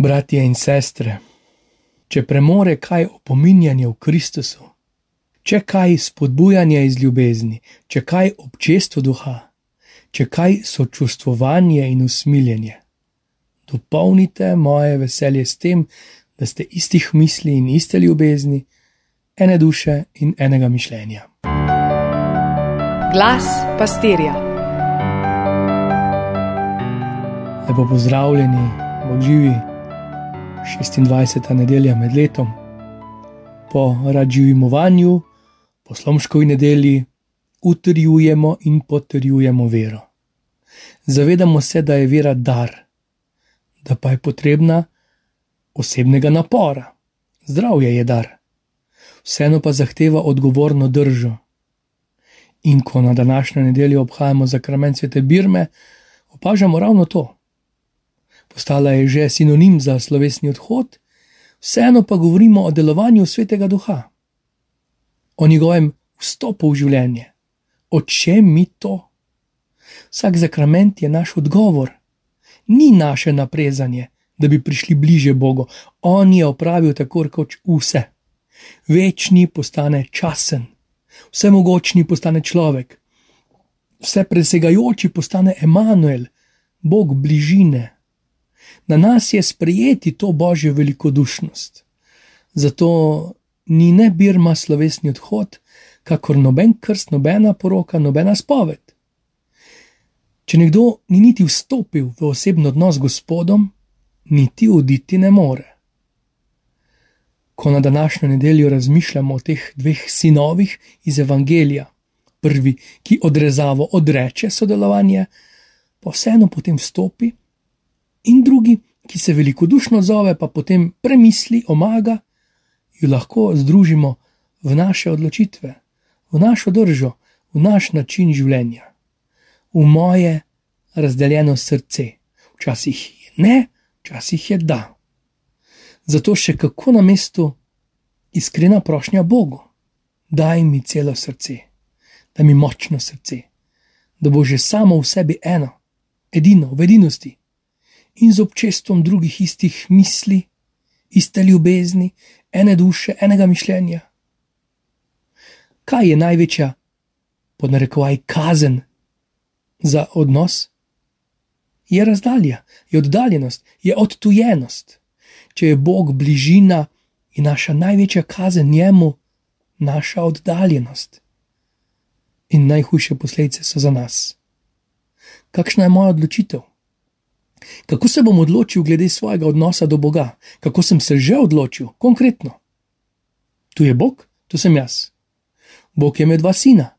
Bratje in sestre, če premore kaj opominjanje v Kristusu, če kaj spodbujanje iz ljubezni, če kaj občestvo duha, če kaj sočustvovanje in usmiljenje, dopolnite moje veselje s tem, da ste istih misli in iste ljubezni, ene duše in enega mišljenja. Glas pastirja. Lepo pozdravljeni, Bog živi, 26. nedelja med letom, po radživimovanju, po slomškovi nedelji, utrjujemo in potrjujemo vero. Zavedamo se, da je vera dar, da pa je potrebna osebnega napora. Zdravje je dar, vseeno pa zahteva odgovorno držo. In ko na današnjo nedeljo obhajamo zakrament svete Birme, opažamo ravno to. Postala je že sinonim za slovesni odhod, vseeno pa govorimo o delovanju svetega duha, o njegovem vstopu v življenje. O čem mi to? Vsak zakrament je naš odgovor, ni naše naprezanje, da bi prišli bliže Bogu. On je opravil tako kot vse. Večni postane časen, vsemogočni postane človek, vse presegajoči postane Emanuel, Bog bližine. Na nas je sprejeti to božjo velikodušnost. Zato ni ne birma slovesni odhod, kakor noben krst, nobena poroka, nobena spoved. Če nekdo ni niti vstopil v osebno odnos z Gospodom, niti oditi ne more. Ko na današnjo nedeljo razmišljamo o teh dveh sinovih iz Evangelija, prvi, ki odrezavo odreče sodelovanje, pa vseeno potem vstopi, in drugi, ki se velikodušno zove, pa potem premisli, omaga, jo lahko združimo v naše odločitve, v našo držo, v naš način življenja, v moje razdeljeno srce. Včasih je ne, včasih je da. Zato še kako na mestu iskrena prošnja Bogu, daj mi celo srce, da mi močno srce, da bo že samo v sebi eno, edino, v edinosti in z občestvom drugih istih misli, iste ljubezni, ene duše, enega mišljenja. Kaj je največja, podnarekovaj, kazen za odnos? je razdalja, je oddaljenost, je odtujenost. Če je Bog bližina, je naša največja kazen njemu, naša oddaljenost. In najhujše posledice so za nas. Kakšna je moja odločitev? Kako se bom odločil glede svojega odnosa do Boga? Kako sem se že odločil, konkretno? Tu je Bog, tu sem jaz. Bog je med dva sina.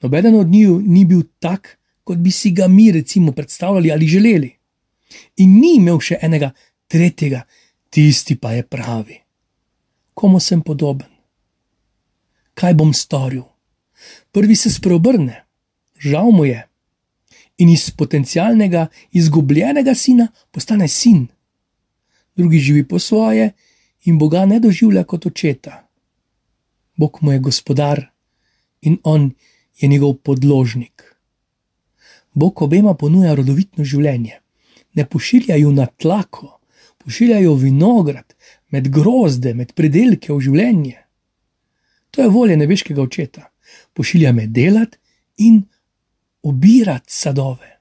Nobeden od njiju ni bil tak, kot bi si ga mi, recimo, predstavljali ali želeli. In ni imel še enega tretjega, tisti pa je pravi. Komu sem podoben? Kaj bom storil? Prvi se spreobrne, žal mu je. In iz potencialnega izgubljenega sina postane sin. Drugi živi po svoje in Boga ne doživlja kot očeta. Bog mu je gospodar in on je njegov podložnik. Bog obema ponuja rodovitno življenje. Ne pošiljajo na tlako, pošiljajo vinograd, med grozde, med predelke v življenje. To je volja nebeškega očeta. Pošilja me delati in obirati sadove.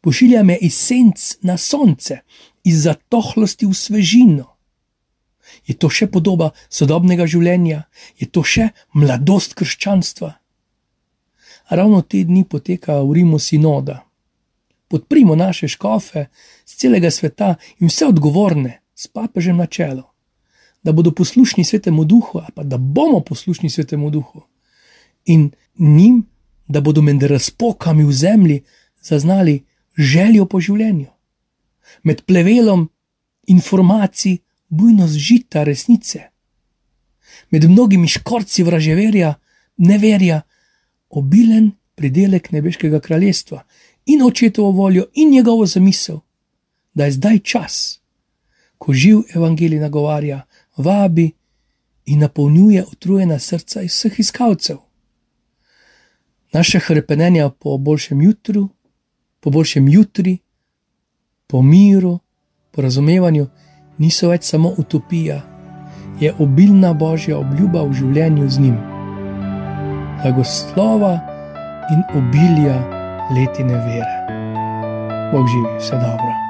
Pošilja me iz senc na sonce, iz zatohlosti v svežino. Je to še podoba sodobnega življenja, je to še mladost krščanstva ravno te dni poteka v Rimu sinoda. Podprimo naše škofe z celega sveta in vse odgovorne s papežem na čelo, da bodo poslušni svetemu duhu, pa da bomo poslušni svetemu duhu in njim, da bodo med razpokami v zemlji zaznali željo po življenju. Med plevelom informacij, bujnost žita resnice, med mnogimi škorci vraževerja, neverja, obilen pridelek nebeškega kraljestva in očetovo voljo in njegovo zamisel, da je zdaj čas, ko živ evangelij nagovarja, vabi in napolnjuje utrujena srca iz vseh iskalcev. Naše hrepenenja po boljšem jutru, po boljšem jutri, po miru, po razumevanju niso več samo utopija, je obilna božja obljuba v življenju z njim. Blagoslova in obilja letine vere. Bog živi, vse dobro.